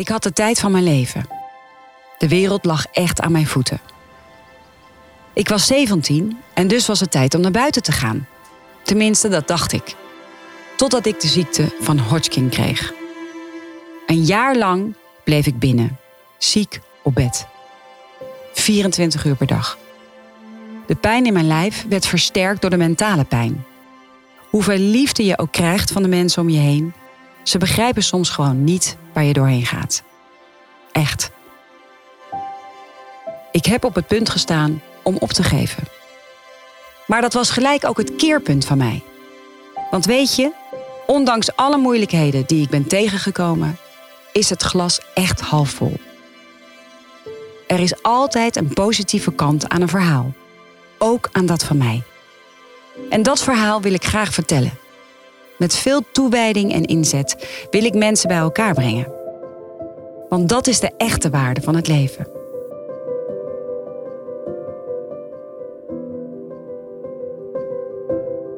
Ik had de tijd van mijn leven. De wereld lag echt aan mijn voeten. Ik was 17 en dus was het tijd om naar buiten te gaan. Tenminste, dat dacht ik. Totdat ik de ziekte van Hodgkin kreeg. Een jaar lang bleef ik binnen, ziek op bed. 24 uur per dag. De pijn in mijn lijf werd versterkt door de mentale pijn. Hoeveel liefde je ook krijgt van de mensen om je heen, ze begrijpen soms gewoon niet waar je doorheen gaat. Echt. Ik heb op het punt gestaan om op te geven. Maar dat was gelijk ook het keerpunt van mij. Want weet je, ondanks alle moeilijkheden die ik ben tegengekomen, is het glas echt half vol. Er is altijd een positieve kant aan een verhaal. Ook aan dat van mij. En dat verhaal wil ik graag vertellen. Met veel toewijding en inzet wil ik mensen bij elkaar brengen. Want dat is de echte waarde van het leven.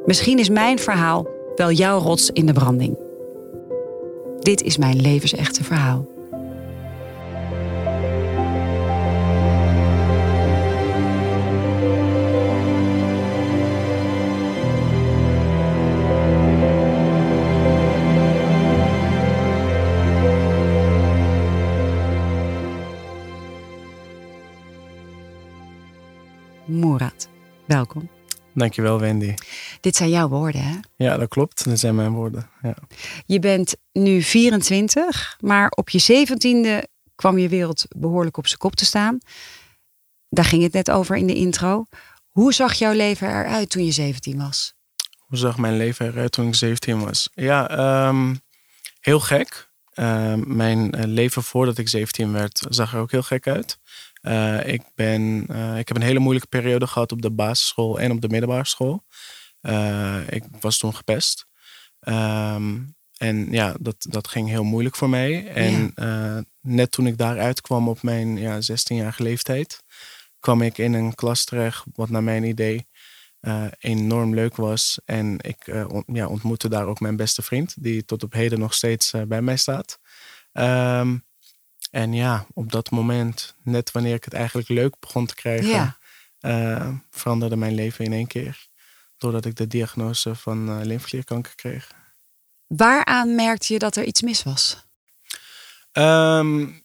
Misschien is mijn verhaal wel jouw rots in de branding. Dit is mijn levensechte verhaal. Welkom. Dankjewel, Wendy. Dit zijn jouw woorden, hè? Ja, dat klopt. Dat zijn mijn woorden. Ja. Je bent nu 24, maar op je 17e kwam je wereld behoorlijk op zijn kop te staan. Daar ging het net over in de intro. Hoe zag jouw leven eruit toen je 17 was? Hoe zag mijn leven eruit toen ik 17 was? Ja, ehm, heel gek. Ehm, mijn eh, leven voordat ik 17 werd zag er ook heel gek uit. Uh, ik, ben, uh, ik heb een hele moeilijke periode gehad op de basisschool en op de middelbare school. Uh, ik was toen gepest. Um, en ja, dat, dat ging heel moeilijk voor mij. En ja. net toen ik daaruit kwam op mijn ja, 16-jarige leeftijd, kwam ik in een klas terecht, wat naar mijn idee enorm leuk was. En ik ja, ontmoette daar ook mijn beste vriend, die tot op heden nog steeds bij mij staat. Um, en ja, op dat moment, net wanneer ik het eigenlijk leuk begon te krijgen, ja. uh, veranderde mijn leven in één keer. Doordat ik de diagnose van uh, lymfeklierkanker kreeg. Waaraan merkte je dat er iets mis was? Um,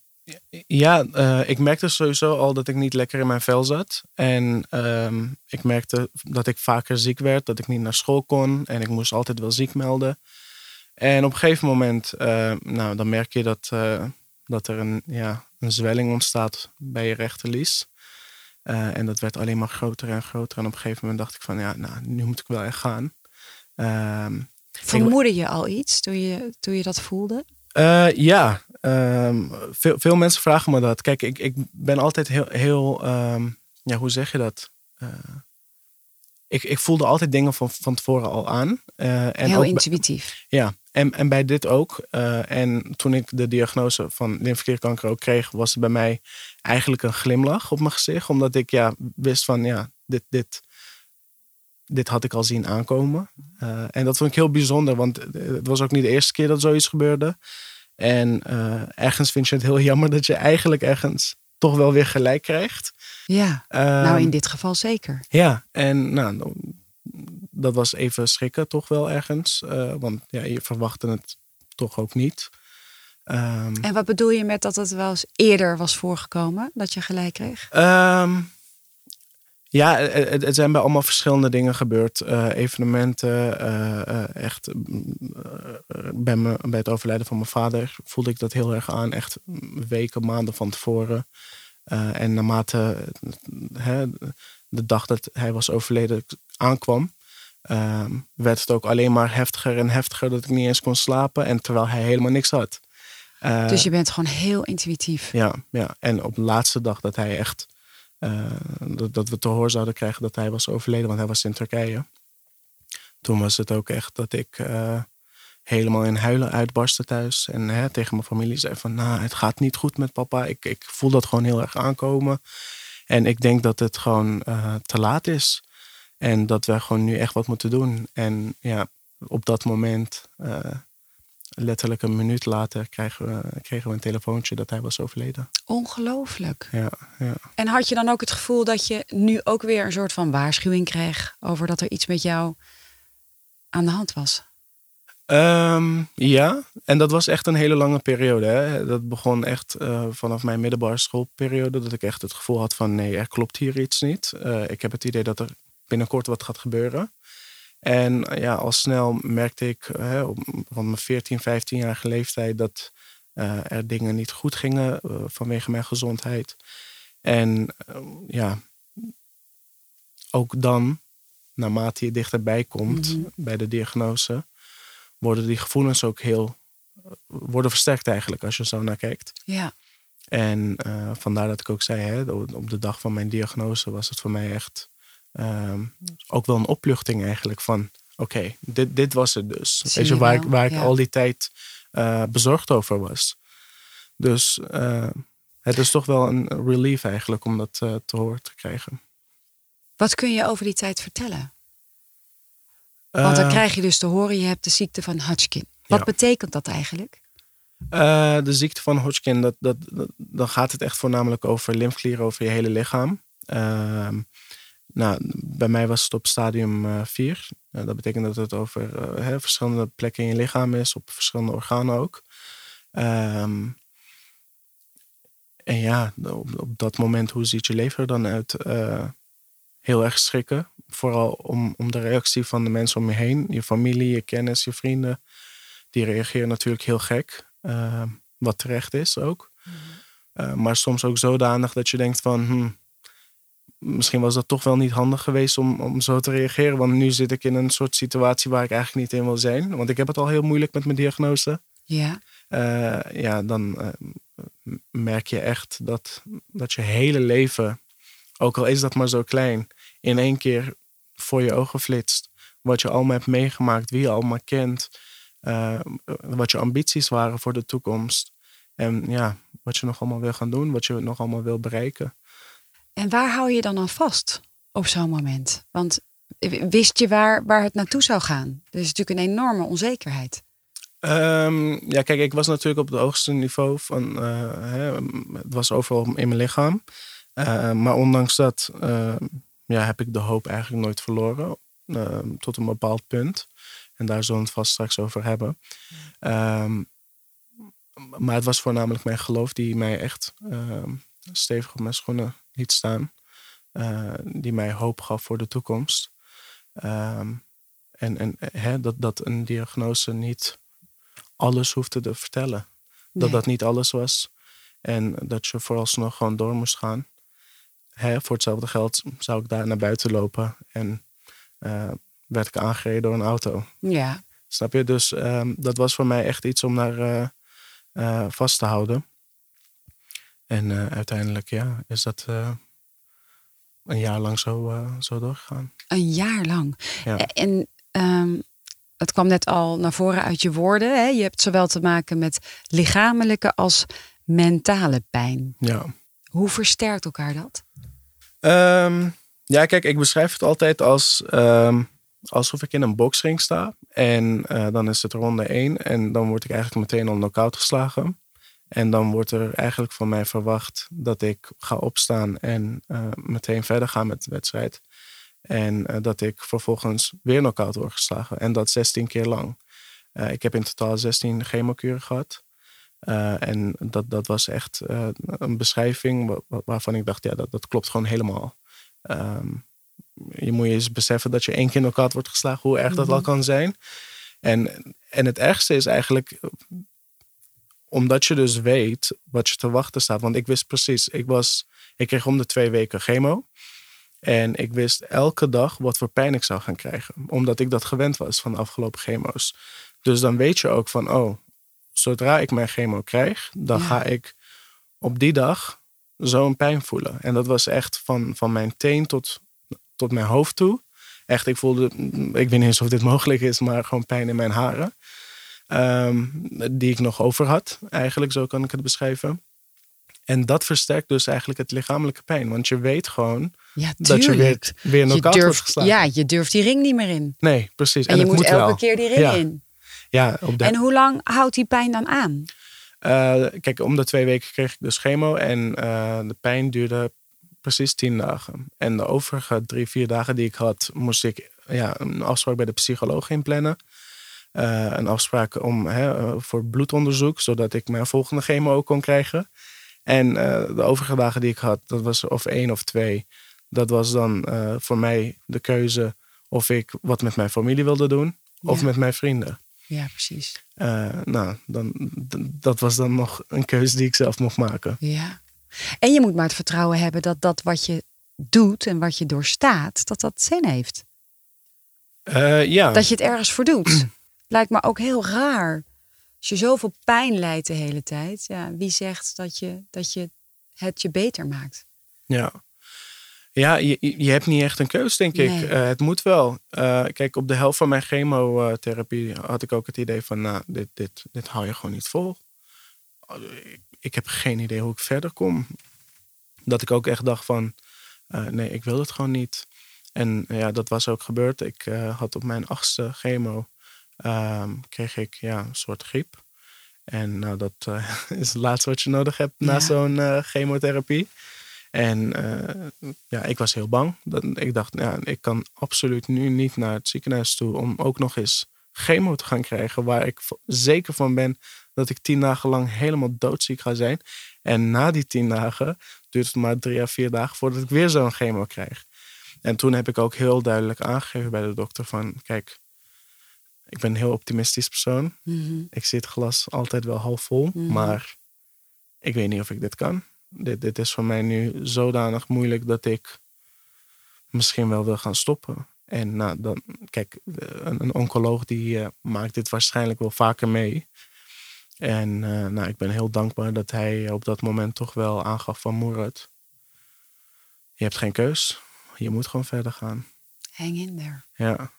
ja, uh, ik merkte sowieso al dat ik niet lekker in mijn vel zat. En um, ik merkte dat ik vaker ziek werd, dat ik niet naar school kon. En ik moest altijd wel ziek melden. En op een gegeven moment, nou, dan merk je dat dat er een, ja, een zwelling ontstaat bij je rechterlies. Uh, en dat werd alleen maar groter en groter. En op een gegeven moment dacht ik van ja, nou, nu moet ik wel echt gaan. Uh, Vermoedde je al iets toen je, toen je dat voelde? Uh, ja, um, veel, veel mensen vragen me dat. Kijk, ik, ik ben altijd heel, heel um, ja, hoe zeg je dat? Uh, ik, ik voelde altijd dingen van, van tevoren al aan. en heel intuïtief. Ja, en, en bij dit ook. Uh, en toen ik de diagnose van lymfeklierkanker ook kreeg, was het bij mij eigenlijk een glimlach op mijn gezicht. Omdat ik ja, wist van ja, dit, dit, dit had ik al zien aankomen. Uh, en dat vond ik heel bijzonder, want het was ook niet de eerste keer dat zoiets gebeurde. En uh, ergens vind je het heel jammer dat je eigenlijk ergens toch wel weer gelijk krijgt. Ja, nou in dit geval zeker. Ja, en nou, dat was even schrikken toch wel ergens. Uh, want ja, je verwachtte het toch ook niet. Um, en wat bedoel je met dat het wel eens eerder was voorgekomen dat je gelijk kreeg? Um, ja, het, het, zijn bij allemaal verschillende dingen gebeurd. Uh, evenementen, uh, echt bij, me, bij het overlijden van mijn vader voelde ik dat heel erg aan. Echt weken, maanden van tevoren. en naarmate de dag dat hij was overleden aankwam, um, werd het ook alleen maar heftiger en heftiger dat ik niet eens kon slapen. En terwijl hij helemaal niks had. Uh, dus je bent gewoon heel intuïtief. Ja, ja. en op de laatste dag dat hij echt, uh, dat, dat, we te horen zouden krijgen dat hij was overleden, want hij was in Turkije. Toen was het ook echt dat ik uh, helemaal in huilen uitbarstte thuis. En hè, tegen mijn familie zei van, nou, het gaat niet goed met papa. Ik, ik voel dat gewoon heel erg aankomen. En ik denk dat het gewoon te laat is. En dat we gewoon nu echt wat moeten doen. En ja, op dat moment uh, letterlijk een minuut later kregen we, kregen we een telefoontje dat hij was overleden. Ongelooflijk. Ja, ja. En had je dan ook het gevoel dat je nu ook weer een soort van waarschuwing kreeg over dat er iets met jou aan de hand was? Ehm, ja, en dat was echt een hele lange periode. Hè. Dat begon echt uh, vanaf mijn middelbare schoolperiode. Dat ik echt het gevoel had van nee, er klopt hier iets niet. Uh, ik heb het idee dat er binnenkort wat gaat gebeuren. En uh, ja, al snel merkte ik hè, op, van mijn 14, 15-jarige leeftijd dat er dingen niet goed gingen vanwege mijn gezondheid. En ja, ook dan, naarmate je dichterbij komt mm -hmm. bij de diagnose, worden die gevoelens ook heel worden versterkt eigenlijk als je zo naar kijkt. Ja. En vandaar dat ik ook zei, hè, op de dag van mijn diagnose was het voor mij echt uh, ook wel een opluchting eigenlijk van oké, okay, dit, dit was het dus. Weet je, waar, ik, waar ik al die tijd uh, bezorgd over was. Dus uh, het is toch wel een relief eigenlijk om dat uh, te horen te krijgen. Wat kun je over die tijd vertellen? Want dan krijg je dus te horen, je hebt de ziekte van Hodgkin. Wat Ja. betekent dat eigenlijk? Eh, de ziekte van Hodgkin, dat, dat, dat- dan gaat het echt voornamelijk over lymfeklieren over je hele lichaam. Nou, bij mij was het op stadium 4. dat betekent dat het over eh, hè, verschillende plekken in je lichaam is, op verschillende organen ook. Ehm, en ja, op, op dat moment, hoe ziet je lever er dan uit? Eh, heel erg schrikken. Vooral om, om de reactie van de mensen om je heen, je familie, je kennis, je vrienden. Die reageren natuurlijk heel gek. eh, wat terecht is ook. Eh, maar soms ook zodanig dat je denkt van... hm, misschien was dat toch wel niet handig geweest om, om zo te reageren. Want nu zit ik in een soort situatie waar ik eigenlijk niet in wil zijn. Want ik heb het al heel moeilijk met mijn diagnose. Ja, Eh, ja, dan eh, merk je echt dat, dat je hele leven, ook al is dat maar zo klein, in één keer voor je ogen flitst. Wat je allemaal hebt meegemaakt, wie je allemaal kent, eh, wat je ambities waren voor de toekomst. En ja, wat je nog allemaal wil gaan doen, wat je nog allemaal wil bereiken. En waar hou je dan aan vast op zo'n moment? Want wist je waar, waar het naartoe zou gaan? Er is natuurlijk een enorme onzekerheid. Ehm, ja, kijk, ik was natuurlijk op het hoogste niveau van. eh, hè, het was overal in mijn lichaam. Eh, maar ondanks dat eh, ja, heb ik de hoop eigenlijk nooit verloren. eh, tot een bepaald punt. En daar zullen we het vast straks over hebben. Ehm, maar het was voornamelijk mijn geloof die mij echt ehm, stevig op mijn schoenen liet staan. Eh, die mij hoop gaf voor de toekomst. Ehm, en en hè, dat, dat een diagnose niet alles hoefde te vertellen. Dat Nee. dat niet alles was. En dat je vooralsnog gewoon door moest gaan. Hè, voor hetzelfde geld zou ik daar naar buiten lopen. En eh, werd ik aangereden door een auto. Ja, Snap je? Dus ehm, dat was voor mij echt iets om eh, eh, vast te houden. En eh, uiteindelijk ja, is dat eh, een jaar lang zo, eh, zo doorgegaan. een jaar lang. Ja. En ehm, het kwam net al naar voren uit je woorden. Hè? Je hebt zowel te maken met lichamelijke als mentale pijn. Ja. Hoe versterkt elkaar dat? Ehm, ja, kijk, ik beschrijf het altijd als ehm, alsof ik in een boksring sta. En dan is het ronde 1 en dan word ik eigenlijk meteen al knock-out geslagen. En dan wordt er eigenlijk van mij verwacht dat ik ga opstaan en eh, meteen verder ga met de wedstrijd. En eh, dat ik vervolgens weer knock-out word geslagen. En dat 16 keer lang. Eh, ik heb in totaal 16 chemokuren gehad. Eh, en dat, dat was echt een beschrijving wa- wa- waarvan ik dacht, ja, dat, dat klopt gewoon helemaal. Ehm, je moet je eens beseffen dat je één keer knock-out wordt geslagen, hoe erg dat al kan zijn. En, en het ergste is eigenlijk, omdat je dus weet wat je te wachten staat. Want ik wist precies, ik, was, ik kreeg om de twee weken chemo. En ik wist elke dag wat voor pijn ik zou gaan krijgen. Omdat ik dat gewend was van de afgelopen chemo's. Dus dan weet je ook van, oh, zodra ik mijn chemo krijg, dan Ja. ga ik op die dag zo'n pijn voelen. En dat was echt van, van mijn teen tot, tot mijn hoofd toe. Echt, ik voelde, ik weet niet eens of dit mogelijk is, maar gewoon pijn in mijn haren. Ehm, die ik nog over had, eigenlijk, zo kan ik het beschrijven. En dat versterkt dus eigenlijk het lichamelijke pijn. Want je weet gewoon Ja, dat je weer, weer Je knock-out wordt geslagen. ja, je durft die ring niet meer in. Nee, precies. En, je moet, moet elke wel. keer die ring Ja. in. Ja, op de, En hoe lang houdt die pijn dan aan? Eh, kijk, om de twee weken kreeg ik dus chemo. En eh, de pijn duurde precies tien dagen. En de overige drie, vier dagen die ik had, moest ik ja, een afspraak bij de psycholoog inplannen. Eh, een afspraak om, hè, eh, voor bloedonderzoek, zodat ik mijn volgende chemo ook kon krijgen. En eh, de overige dagen die ik had, dat was of één of twee. Dat was dan voor mij de keuze of ik wat met mijn familie wilde doen of Ja. met mijn vrienden. Ja, precies. Nou, dan, dat was dan nog een keuze die ik zelf mocht maken. Ja. En je moet maar het vertrouwen hebben dat dat wat je doet en wat je doorstaat, dat dat zin heeft. Ja, Dat je het ergens voor doet. Lijkt me ook heel raar. Als je zoveel pijn lijdt de hele tijd. Ja, wie zegt dat je, dat je het je beter maakt? ja. Ja, je, je hebt niet echt een keus, denk ik. Eh, het moet wel. Eh, kijk, op de helft van mijn chemotherapie had ik ook het idee van... nou, dit, dit, dit hou je gewoon niet vol. Ik, ik heb geen idee hoe ik verder kom. Dat ik ook echt dacht van... eh, nee, ik wil het gewoon niet. En ja, dat was ook gebeurd. Ik eh, had op mijn achtste chemo... ehm, kreeg ik ja, een soort griep. En nou, dat eh, is het laatste wat je nodig hebt na zo'n eh, chemotherapie. En eh, ja, ik was heel bang. Dat, ik dacht, ja, ik kan absoluut nu niet naar het ziekenhuis toe om ook nog eens chemo te gaan krijgen. Waar ik zeker van ben dat ik tien dagen lang helemaal doodziek ga zijn. En na die tien dagen duurt het maar drie à vier dagen voordat ik weer zo'n chemo krijg. En toen heb ik ook heel duidelijk aangegeven bij de dokter van, kijk, ik ben een heel optimistisch persoon. Mhm. Ik zie het glas altijd wel half vol, Mhm. maar ik weet niet of ik dit kan. Dit, dit is voor mij nu zodanig moeilijk dat ik misschien wel wil gaan stoppen. En nou, dan, kijk, een, een oncoloog die eh, maakt dit waarschijnlijk wel vaker mee. En eh, nou, ik ben heel dankbaar dat hij op dat moment toch wel aangaf van Moerat. Je hebt geen keus. Je moet gewoon verder gaan. Hang in there. Ja.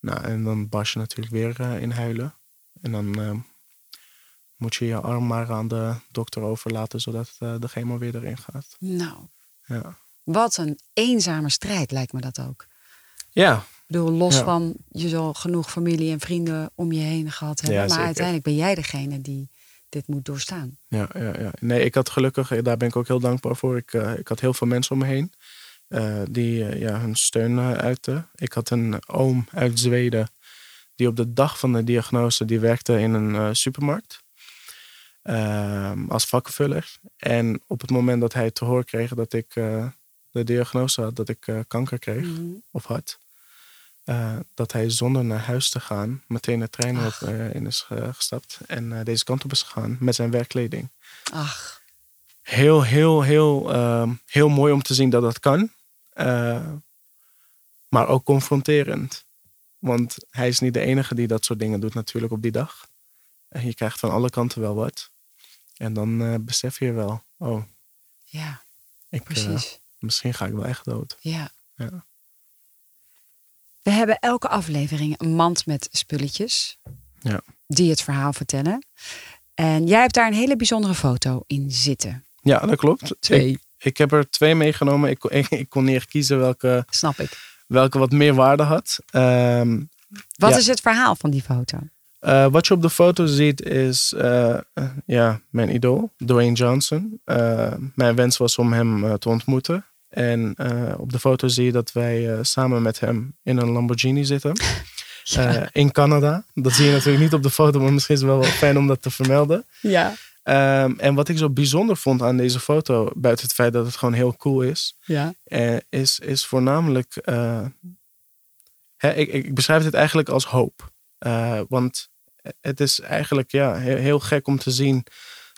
Nou, en dan barst je natuurlijk weer eh, in huilen. En dan eh, moet je je arm maar aan de dokter overlaten, zodat eh, de chemo weer erin gaat. Nou, Ja. wat een eenzame strijd lijkt me dat ook. Ja, Ik bedoel, los Ja. van je zal genoeg familie en vrienden om je heen gehad hebben. Ja, maar uiteindelijk ben jij degene die dit moet doorstaan. ja, ja, ja. Nee, ik had gelukkig, daar ben ik ook heel dankbaar voor. Ik, ik had heel veel mensen om me heen eh, die eh, ja, hun steun uh, uiten. Ik had een oom uit Zweden die op de dag van de diagnose, die werkte in een eh, supermarkt. ehm, als vakkenvuller. En op het moment dat hij te horen kreeg dat ik eh, de diagnose had, dat ik eh, kanker kreeg Mhm. of had, eh, dat hij zonder naar huis te gaan meteen de trein op, eh, in is eh, gestapt en eh, deze kant op is gegaan met zijn werkkleding. Ach, Heel, heel, heel, ehm, heel mooi om te zien dat dat kan. Eh, maar ook confronterend. Want hij is niet de enige die dat soort dingen doet natuurlijk op die dag. En je krijgt van alle kanten wel wat. En dan eh, besef je wel, oh, ja, ik, eh, precies. misschien ga ik wel echt dood. Ja. Ja. We hebben elke aflevering een mand met spulletjes. Ja. Die het verhaal vertellen. En jij hebt daar een hele bijzondere foto in zitten. Ja, dat klopt. Twee. Ik, ik heb er twee meegenomen. Ik, kon- ik, ik kon niet echt kiezen welke, Snap ik. welke wat meer waarde had. Ehm, Wat Ja. is het verhaal van die foto? Eh, wat je op de foto ziet is eh, eh, ja, mijn idool, Dwayne Johnson. Mijn wens was om hem te ontmoeten. En op de foto zie je dat wij samen met hem in een Lamborghini zitten. In Canada. Dat zie je natuurlijk niet op de foto, maar misschien is het wel, wel fijn om dat te vermelden. Ja. Ehm, en wat ik zo bijzonder vond aan deze foto, buiten het feit dat het gewoon heel cool is, Ja. eh, is, is voornamelijk. eh, hè, ik, ik beschrijf dit eigenlijk als hoop. Eh, want het is eigenlijk ja, heel, heel gek om te zien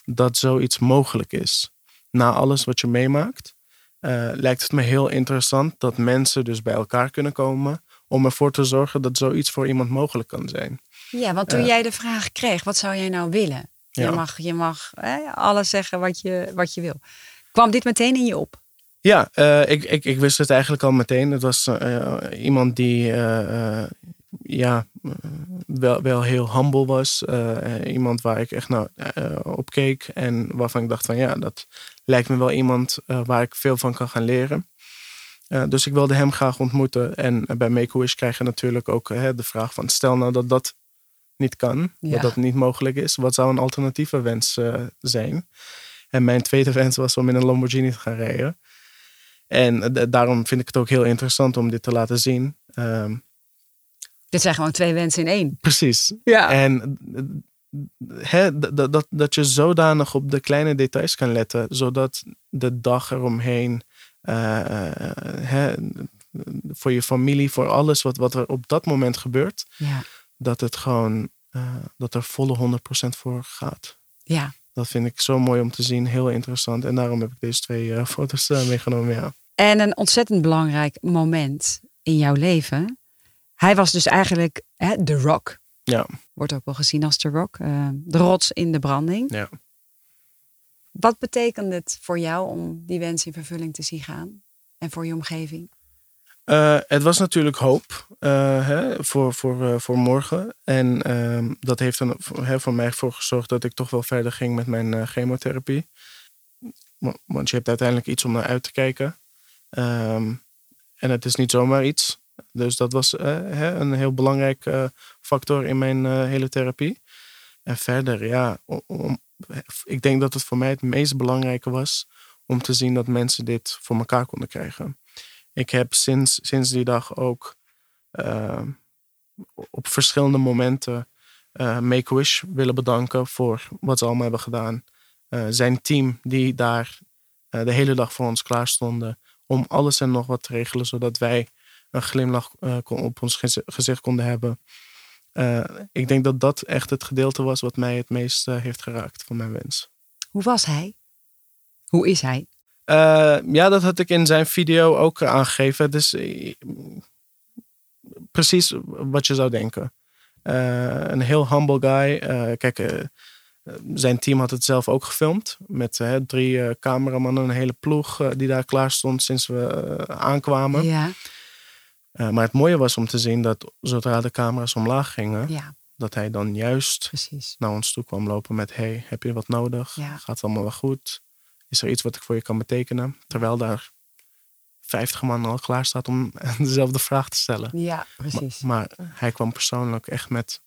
dat zoiets mogelijk is. Na alles wat je meemaakt, eh, lijkt het me heel interessant dat mensen dus bij elkaar kunnen komen om ervoor te zorgen dat zoiets voor iemand mogelijk kan zijn. Ja, want toen jij de vraag kreeg, wat zou jij nou willen? Je mag, je mag hè, alles zeggen wat je, wat je wil. Kwam dit meteen in je op? Ja, eh, ik, ik, ik wist het eigenlijk al meteen. Het was eh, iemand die eh, eh, ja, eh, wel, wel heel humble was. Eh, eh, iemand waar ik echt nou, eh, op keek en waarvan ik dacht van ja, dat lijkt me wel iemand eh, waar ik veel van kan gaan leren. Eh, dus ik wilde hem graag ontmoeten. En bij Make-A-Wish krijg je natuurlijk ook eh, de vraag van stel nou dat dat niet kan, Ja. dat dat niet mogelijk is. Wat zou een alternatieve wens eh, zijn? En mijn tweede wens was om in een Lamborghini te gaan rijden. En eh, daarom vind ik het ook heel interessant om dit te laten zien. Ehm, Dit zijn gewoon twee wensen in één. precies. Ja. En eh, hè, d- d- dat, dat je zodanig op de kleine details kan letten, zodat de dag eromheen, hè, voor je familie, voor alles wat, wat er op dat moment gebeurt, Ja. dat het gewoon, eh, dat er volle 100% voor gaat. ja. Dat vind ik zo mooi om te zien, heel interessant. En daarom heb ik deze twee eh, foto's eh, meegenomen, ja. En een ontzettend belangrijk moment in jouw leven. Hij was dus eigenlijk hè, de rock. Ja, Wordt ook wel gezien als de rock. de rots in de branding. ja. Wat betekent het voor jou om die wens in vervulling te zien gaan? En voor je omgeving? Eh, het was natuurlijk hoop eh, hè, voor, voor, eh, voor morgen. En ehm, dat heeft voor- hè, voor mij voor gezorgd dat ik toch wel verder ging met mijn chemotherapie. Wa- Want je hebt uiteindelijk iets om naar uit te kijken. Ehm, en het is niet zomaar iets. Dus dat was hè, een heel belangrijk factor in mijn hele therapie. En verder, ja, ik denk dat het voor mij het meest belangrijke was om te zien dat mensen dit voor elkaar konden krijgen. Ik heb sinds, sinds die dag ook eh, op verschillende momenten eh, Make-A-Wish willen bedanken voor wat ze allemaal hebben gedaan. Eh, zijn team die daar eh, de hele dag voor ons klaar stonden om alles en nog wat te regelen, zodat wij een glimlach kon- op ons gezicht konden hebben. Ik denk dat dat echt het gedeelte was wat mij het meest heeft geraakt van mijn wens. Hoe was hij? Hoe is hij? Eh, ja, dat had ik in zijn video ook aangegeven. Dus eh, precies wat je zou denken. Eh, een heel humble guy. Kijk, zijn team had het zelf ook gefilmd. Met drie cameramannen, een hele ploeg die daar klaar stond sinds we aankwamen. Ja. Maar het mooie was om te zien dat zodra de camera's omlaag gingen, ja, dat hij dan juist precies. naar ons toe kwam lopen met: Hey, heb je wat nodig? Ja. Gaat het allemaal wel goed? Is er iets wat ik voor je kan betekenen? Terwijl daar 50 man al klaar staat om dezelfde vraag te stellen. Ja, precies. maar hij kwam persoonlijk echt met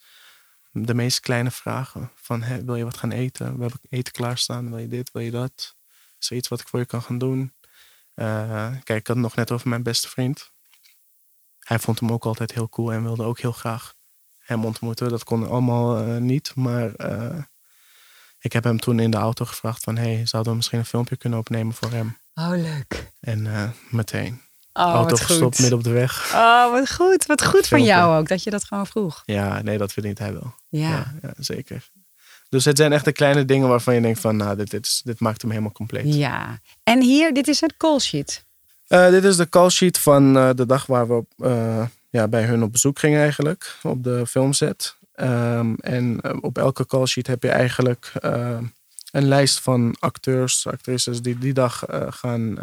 de meest kleine vragen. Van, wil je wat gaan eten? We hebben eten klaarstaan. Wil je dit? Wil je dat? Is er iets wat ik voor je kan gaan doen? Eh, kijk, ik had het nog net over mijn beste vriend. Hij vond hem ook altijd heel cool en wilde ook heel graag hem ontmoeten. Dat kon allemaal eh, niet, maar eh, ik heb hem toen in de auto gevraagd van... hey, zouden we misschien een filmpje kunnen opnemen voor hem? Oh, leuk. En eh, meteen. Oh, auto gestopt midden op de weg. Oh, wat goed. Wat goed van jou ook, dat je dat gewoon vroeg. Ja, nee, dat verdient hij wel. Ja. Ja, ja, zeker. Dus het zijn echt de kleine dingen waarvan je denkt van... nou, dit, dit, is- dit maakt hem helemaal compleet. Ja. En hier, dit is een call sheet. Eh, dit is de call sheet van eh, de dag waar we op, ja, bij hun op bezoek gingen eigenlijk. Op de filmset. Ehm, en eh, op elke call sheet heb je eigenlijk eh, een lijst van acteurs, actrices... die die dag eh, gaan,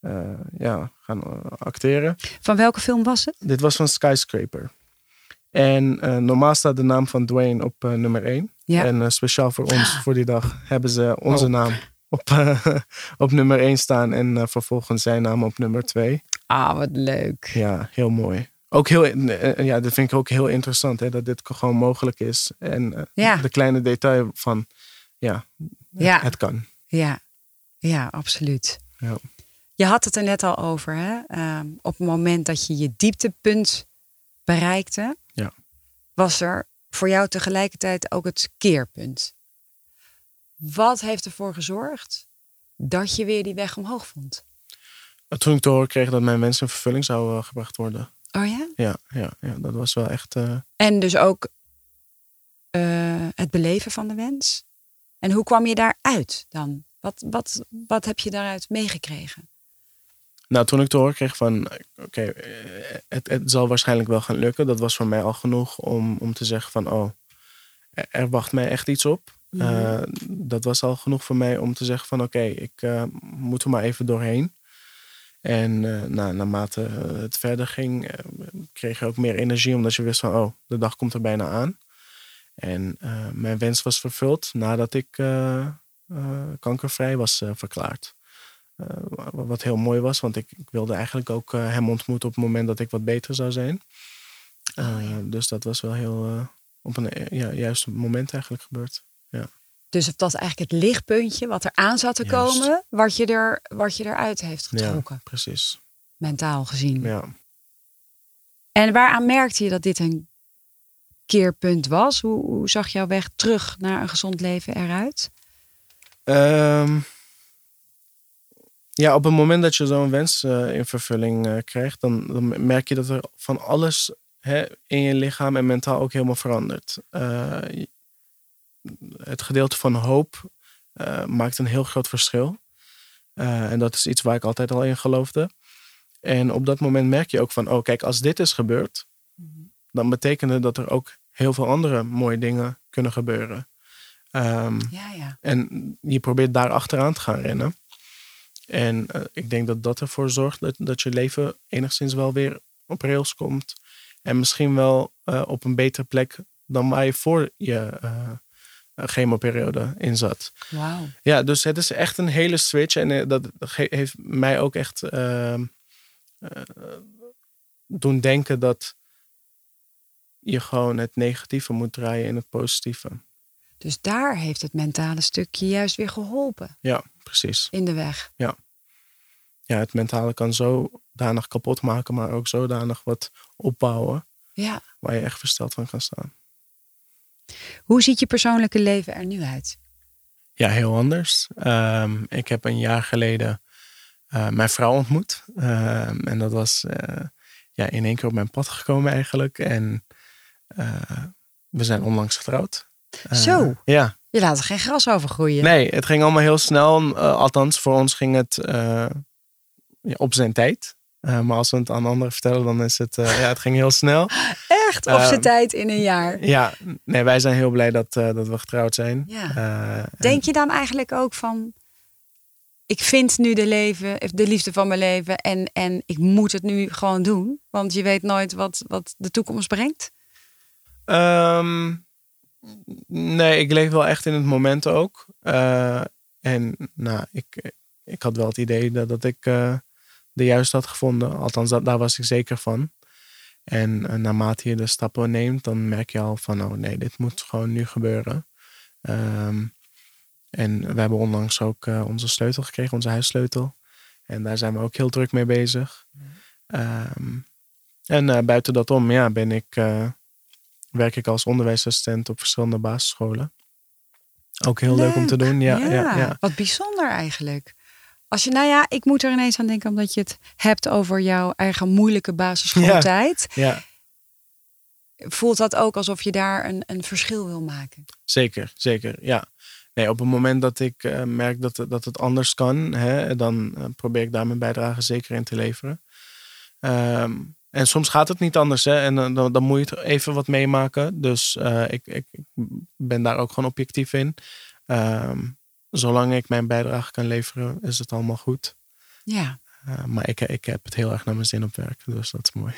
eh, ja, gaan acteren. Van welke film was het? Dit was van Skyscraper. En normaal staat de naam van Dwayne op nummer 1. Ja. En speciaal voor ons, voor die dag, hebben ze onze Oh. naam op, op nummer 1 staan. En vervolgens zijn naam op nummer 2. Ah, wat leuk. Ja, heel mooi. Ook heel, eh, eh, ja, dat vind ik ook heel interessant, hè, dat dit gewoon mogelijk is. En eh, Ja. de kleine detail van, ja, Ja. het kan. Ja, ja, absoluut. Ja. Je had het er net al over, hè? Ehm, op het moment dat je je dieptepunt bereikte, Ja. was er voor jou tegelijkertijd ook het keerpunt. Wat heeft ervoor gezorgd dat je weer die weg omhoog vond? Toen ik te horen kreeg dat mijn wens in vervulling zou gebracht worden. Oh ja? Ja, ja, ja, dat was wel echt... eh, En dus ook eh, het beleven van de wens. En hoe kwam je daaruit dan? Wat, wat, wat heb je daaruit meegekregen? Nou, toen ik te horen kreeg van, oké, eh, het, het zal waarschijnlijk wel gaan lukken. Dat was voor mij al genoeg om, om te zeggen van, oh, er, er wacht mij echt iets op. Eh, dat was al genoeg voor mij om te zeggen van, oké, ik eh, moet er maar even doorheen. En eh, nou, naarmate eh, het verder ging, eh, kreeg je ook meer energie, omdat je wist van, oh, de dag komt er bijna aan. En mijn wens was vervuld nadat ik kankervrij was verklaard. Wa- wat heel mooi was, want ik, ik wilde eigenlijk ook hem ontmoeten op het moment dat ik wat beter zou zijn. Eh, Dus dat was wel heel, op een ja, juiste moment eigenlijk gebeurd. Dus dat was eigenlijk het lichtpuntje wat er aan zat te Juist. komen, wat je, er, wat je eruit heeft getrokken, Ja, precies. mentaal gezien. Ja. En waaraan merkte je dat dit een keerpunt was? Hoe, hoe zag jouw weg terug naar een gezond leven eruit? Ehm, ja, op het moment dat je zo'n wens eh, in vervulling eh, krijgt, dan, dan merk je dat er van alles hè, in je lichaam en mentaal ook helemaal verandert. Je- het gedeelte van hoop eh, maakt een heel groot verschil. Eh, en dat is iets waar ik altijd al in geloofde. En op dat moment merk je ook van, oh kijk, als dit is gebeurd, dan betekent het dat er ook heel veel andere mooie dingen kunnen gebeuren. Ehm, Ja, ja. en je probeert daar achteraan te gaan rennen. En eh, ik denk dat dat ervoor zorgt dat, dat je leven enigszins wel weer op rails komt. En misschien wel op een betere plek dan waar je voor je chemoperiode in zat. Wauw. Ja, dus het is echt een hele switch. En eh, dat heeft mij ook echt eh, eh, doen denken dat je gewoon het negatieve moet draaien in het positieve. Dus daar heeft het mentale stukje juist weer geholpen Ja, precies. in de weg. ja, het mentale kan zodanig kapot maken, maar ook zodanig wat opbouwen Ja. waar je echt versteld van kan staan. Hoe ziet je persoonlijke leven er nu uit? Ja, heel anders. Ehm, ik heb een jaar geleden eh, mijn vrouw ontmoet. Ehm, en dat was eh, ja, in één keer op mijn pad gekomen eigenlijk. En eh, we zijn onlangs getrouwd. Zo. Ja, Je laat er geen gras over groeien. nee, het ging allemaal heel snel. Althans, voor ons ging het ja, op zijn tijd. Eh, maar als we het aan anderen vertellen, dan is het, eh, ja, het ging heel snel. Echt op zijn tijd in een jaar. Ja, nee, wij zijn heel blij dat, eh, dat we getrouwd zijn. Ja. En- Denk je dan eigenlijk ook van... Ik vind nu de, leven, de liefde van mijn leven en, en ik moet het nu gewoon doen. Want je weet nooit wat, wat de toekomst brengt. Ehm, nee, ik leef wel echt in het moment ook. En nou, ik, ik had wel het idee dat, dat ik de juiste had gevonden. Althans, dat, daar was ik zeker van. En eh, naarmate je de stappen neemt, dan merk je al van, oh nee, dit moet gewoon nu gebeuren. Ehm, en we hebben onlangs ook eh, onze sleutel gekregen, onze huissleutel. En daar zijn we ook heel druk mee bezig. Ehm, en eh, buiten dat om, ja, ben ik, werk ik als onderwijsassistent op verschillende basisscholen. Ook heel leuk, om te doen. Ja, ja. Ja, Wat bijzonder eigenlijk. Als je, nou ja, ik moet er ineens aan denken omdat je het hebt over jouw eigen moeilijke basisschooltijd. ja. Voelt dat ook alsof je daar een, een verschil wil maken? zeker, zeker. Ja. Nee, op het moment dat ik eh, merk dat, het- dat het anders kan, hè, dan eh, probeer ik daar mijn bijdrage zeker in te leveren. Ehm, en soms gaat het niet anders, hè, en dan, dan, dan moet je het even wat meemaken. Dus eh, ik, ik, ik ben daar ook gewoon objectief in. Ehm, zolang ik mijn bijdrage kan leveren, is het allemaal goed. Ja. Uh, maar ik, ik heb het heel erg naar mijn zin op werk, dus dat is mooi.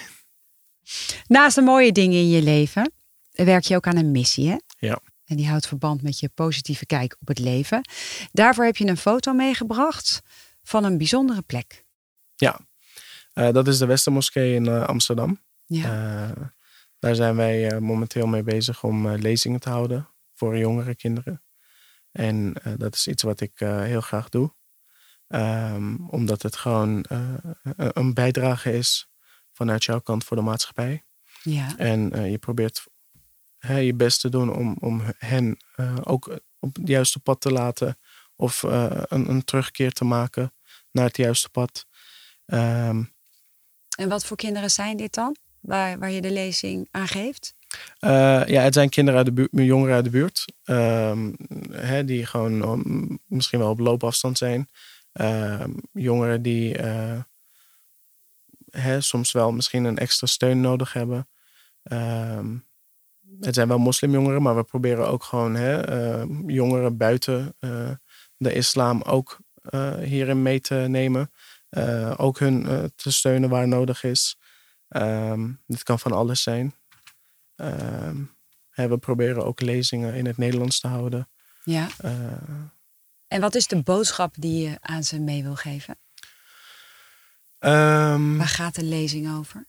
Naast de mooie dingen in je leven werk je ook aan een missie, hè? Ja. En die houdt verband met je positieve kijk op het leven. Daarvoor heb je een foto meegebracht van een bijzondere plek. Ja, uh, dat is de Westermoskee in uh, Amsterdam. Ja. Daar zijn wij momenteel mee bezig om lezingen te houden voor jongere kinderen. En uh, dat is iets wat ik uh, heel graag doe. Um, omdat het gewoon uh, een bijdrage is vanuit jouw kant voor de maatschappij. Ja. En je probeert hè, je best te doen om, om hen ook op het juiste pad te laten. Of een, een, terugkeer te maken naar het juiste pad. Um, en wat voor kinderen zijn dit dan? Waar, waar je de lezing aan geeft? Uh, ja, het zijn kinderen uit de buurt, jongeren uit de buurt. Um, hè, die gewoon um, misschien wel op loopafstand zijn. Uh, jongeren die uh, hè, soms wel misschien een extra steun nodig hebben. Um, het zijn wel moslimjongeren, maar we proberen ook gewoon hè, jongeren buiten eh, de islam ook eh, hierin mee te nemen. Ook hun te steunen waar nodig is. dit kan van alles zijn. We proberen ook lezingen in het Nederlands te houden. Ja. En wat is de boodschap die je aan ze mee wil geven? Um, Waar gaat de lezing over?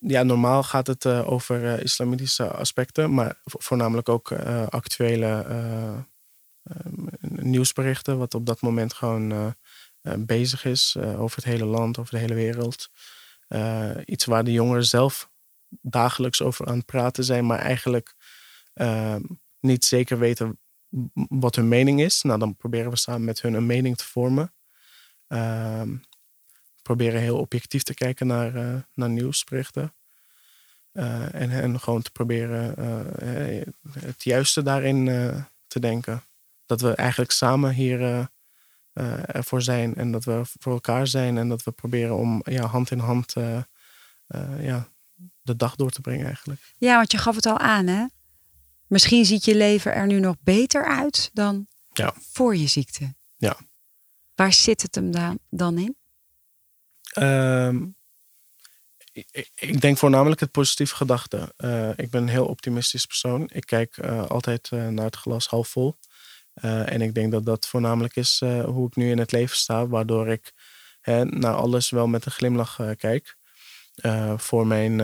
ja, normaal gaat het uh, over uh, islamitische aspecten, maar voornamelijk ook uh, actuele nieuwsberichten, wat op dat moment gewoon bezig is over het hele land, over de hele wereld. iets waar de jongeren zelf dagelijks over aan het praten zijn, maar eigenlijk niet zeker weten wat hun mening is. Nou, dan proberen we samen met hun een mening te vormen. Ehm, proberen heel objectief te kijken naar, uh, naar nieuwsberichten. Uh, en, en gewoon te proberen uh, het juiste daarin te denken. Dat we eigenlijk samen hier ervoor zijn en dat we voor elkaar zijn en dat we proberen om ja, hand in hand ja, de dag door te brengen eigenlijk. Ja, want je gaf het al aan hè? Misschien ziet je leven er nu nog beter uit dan ja. voor je ziekte. Ja. Waar zit het hem dan, dan in? Um, ik, ik, denk voornamelijk het positieve gedachte. Uh, ik ben een heel optimistisch persoon. Ik kijk uh, altijd uh, naar het glas half vol. en ik denk dat dat voornamelijk is hoe ik nu in het leven sta. Waardoor ik hè, naar alles wel met een glimlach kijk. Voor mijn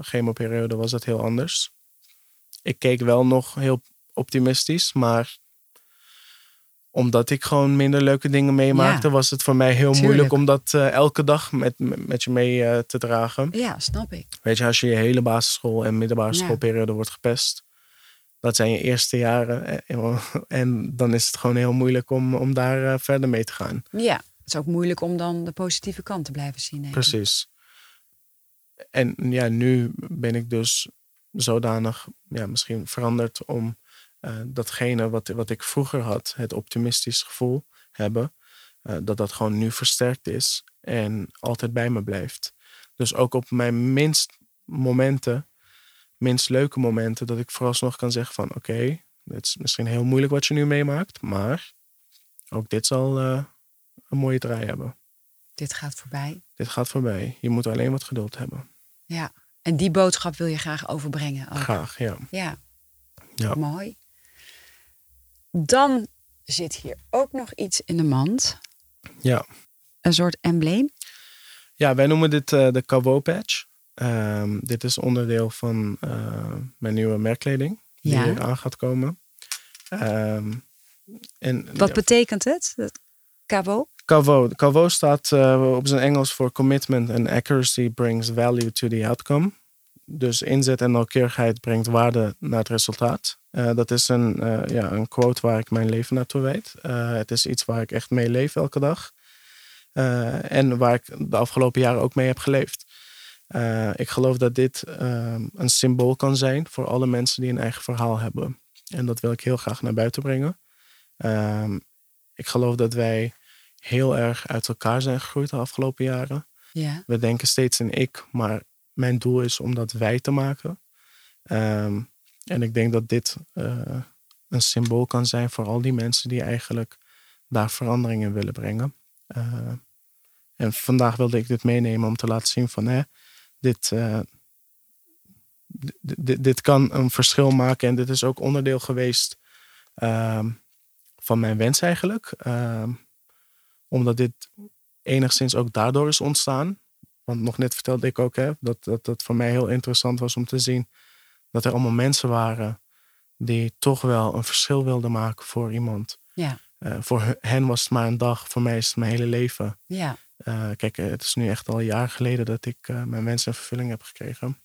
chemoperiode was dat heel anders. Ik keek wel nog heel optimistisch, maar omdat ik gewoon minder leuke dingen meemaakte, was het voor mij heel moeilijk om dat uh, elke dag met, met je mee uh, te dragen. Ja, snap ik. Weet je, als je je hele basisschool en middelbare schoolperiode wordt gepest, dat zijn je eerste jaren. En, en, dan is het gewoon heel moeilijk om, om daar uh, verder mee te gaan. Ja, het is ook moeilijk om dan de positieve kant te blijven zien. Precies. En ja, nu ben ik dus zodanig ja, misschien veranderd om uh, datgene wat, wat ik vroeger had, het optimistisch gevoel hebben, uh, dat dat gewoon nu versterkt is en altijd bij me blijft. Dus ook op mijn minst momenten, minst leuke momenten, dat ik vooralsnog kan zeggen van oké, okay, het is misschien heel moeilijk wat je nu meemaakt, maar ook dit zal uh, een mooie draai hebben. Dit gaat voorbij. Dit gaat voorbij. Je moet alleen wat geduld hebben. Ja, en die boodschap wil je graag overbrengen. Ook. Graag, ja. Ja. ja. Mooi. Dan zit hier ook nog iets in de mand. Ja. Een soort embleem. Ja, wij noemen dit uh, de Cabo Patch. Um, dit is onderdeel van uh, mijn nieuwe merkkleding die ja. aan gaat komen. Um, en, Wat ja, betekent het? Cabo? Cavo. Cavo staat uh, op zijn Engels voor commitment and accuracy brings value to the outcome. Dus inzet en nauwkeurigheid brengt waarde naar het resultaat. Uh, dat is een, uh, ja, een quote waar ik mijn leven naartoe weet. het is iets waar ik echt mee leef elke dag. en waar ik de afgelopen jaren ook mee heb geleefd. ik geloof dat dit een symbool kan zijn voor alle mensen die een eigen verhaal hebben. En dat wil ik heel graag naar buiten brengen. ik geloof dat wij heel erg uit elkaar zijn gegroeid de afgelopen jaren. Ja. We denken steeds in ik, maar mijn doel is om dat wij te maken. Um, en ik denk dat dit uh, een symbool kan zijn voor al die mensen die eigenlijk daar verandering in willen brengen. Uh, en vandaag wilde ik dit meenemen om te laten zien van hè, dit, uh, dit, dit kan een verschil maken. En dit is ook onderdeel geweest ehm, van mijn wens eigenlijk. Omdat dit enigszins ook daardoor is ontstaan. Want nog net vertelde ik ook hè, dat, dat dat voor mij heel interessant was om te zien dat er allemaal mensen waren die toch wel een verschil wilden maken voor iemand. Ja. Uh, voor hen was het maar een dag, voor mij is het mijn hele leven. Ja. Uh, kijk, het is nu echt al een jaar geleden dat ik uh, mijn wens in vervulling heb gekregen.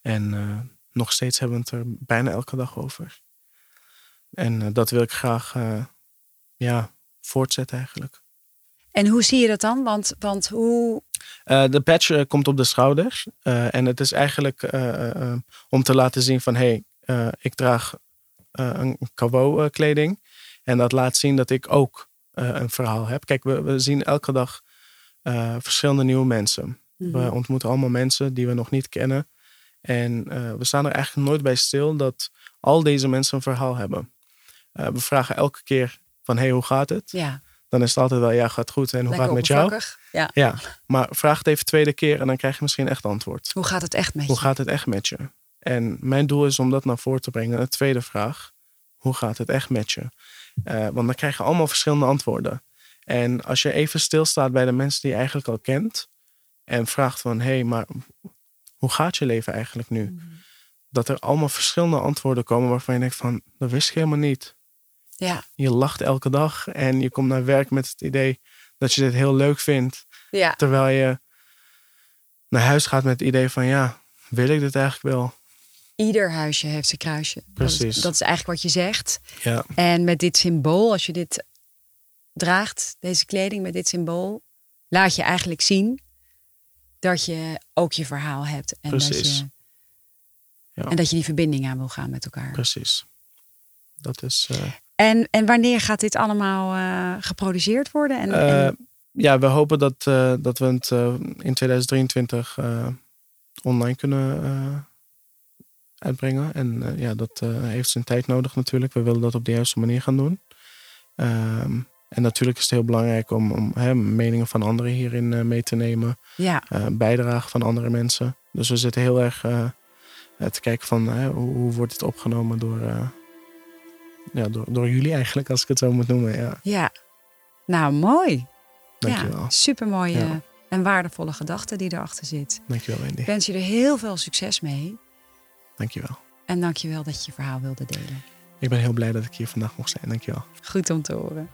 En nog steeds hebben we het er bijna elke dag over. En dat wil ik graag ja, voortzetten eigenlijk. En hoe zie je dat dan? Want, want hoe. Uh, de patch uh, komt op de schouder. Uh, en het is eigenlijk om te laten zien van hé, hey, ik draag een Cabo kleding. En dat laat zien dat ik ook een verhaal heb. Kijk, we, we zien elke dag verschillende nieuwe mensen. Mm -hmm. We mhm. ontmoeten allemaal mensen die we nog niet kennen. En we staan er eigenlijk nooit bij stil dat al deze mensen een verhaal hebben. we vragen elke keer van hey, hoe gaat het? Ja. Dan is het altijd wel, ja, gaat goed. En hoe gaat het met jou? Ja. ja. Maar vraag het even tweede keer en dan krijg je misschien echt antwoord. Hoe gaat het echt met je? Hoe gaat het echt met je? En mijn doel is om dat naar voren te brengen. De tweede vraag, hoe gaat het echt met je? Uh, want dan krijg je allemaal verschillende antwoorden. En als je even stilstaat bij de mensen die je eigenlijk al kent en vraagt van, hé, hey, maar hoe gaat je leven eigenlijk nu? Mhm. Dat er allemaal verschillende antwoorden komen waarvan je denkt van, dat wist ik helemaal niet. Ja. Je lacht elke dag en je komt naar werk met het idee dat je dit heel leuk vindt. Ja. Terwijl je naar huis gaat met het idee van, ja, wil ik dit eigenlijk wel? Ieder huisje heeft zijn kruisje. Dat is, Precies. dat is eigenlijk wat je zegt. Ja, En met dit symbool, als je dit draagt, deze kleding met dit symbool, laat je eigenlijk zien dat je ook je verhaal hebt. En, dat Precies. je, Ja. en dat je die verbinding aan wil gaan met elkaar. precies. Dat is... eh, En, en wanneer gaat dit allemaal eh, geproduceerd worden? En, Eh, en- ja, we hopen dat, eh, dat we het in 2023 eh, online kunnen uitbrengen. En ja, dat heeft zijn tijd nodig natuurlijk. We willen dat op de juiste manier gaan doen. Ehm, en natuurlijk is het heel belangrijk om, om hè, meningen van anderen hierin mee te nemen. ja, bijdragen van andere mensen. Dus we zitten heel erg te kijken van hoe, hoe wordt het opgenomen door, ja, door, door jullie eigenlijk, als ik het zo moet noemen. Ja, ja. Nou, mooi. dankjewel. Ja, supermooie Ja. en waardevolle gedachte die erachter zit. Dankjewel Wendy. Ik wens je er heel veel succes mee. Dankjewel. En dank je wel dat je je verhaal wilde delen. Ik ben heel blij dat ik hier vandaag mocht zijn. Dankjewel. Goed om te horen.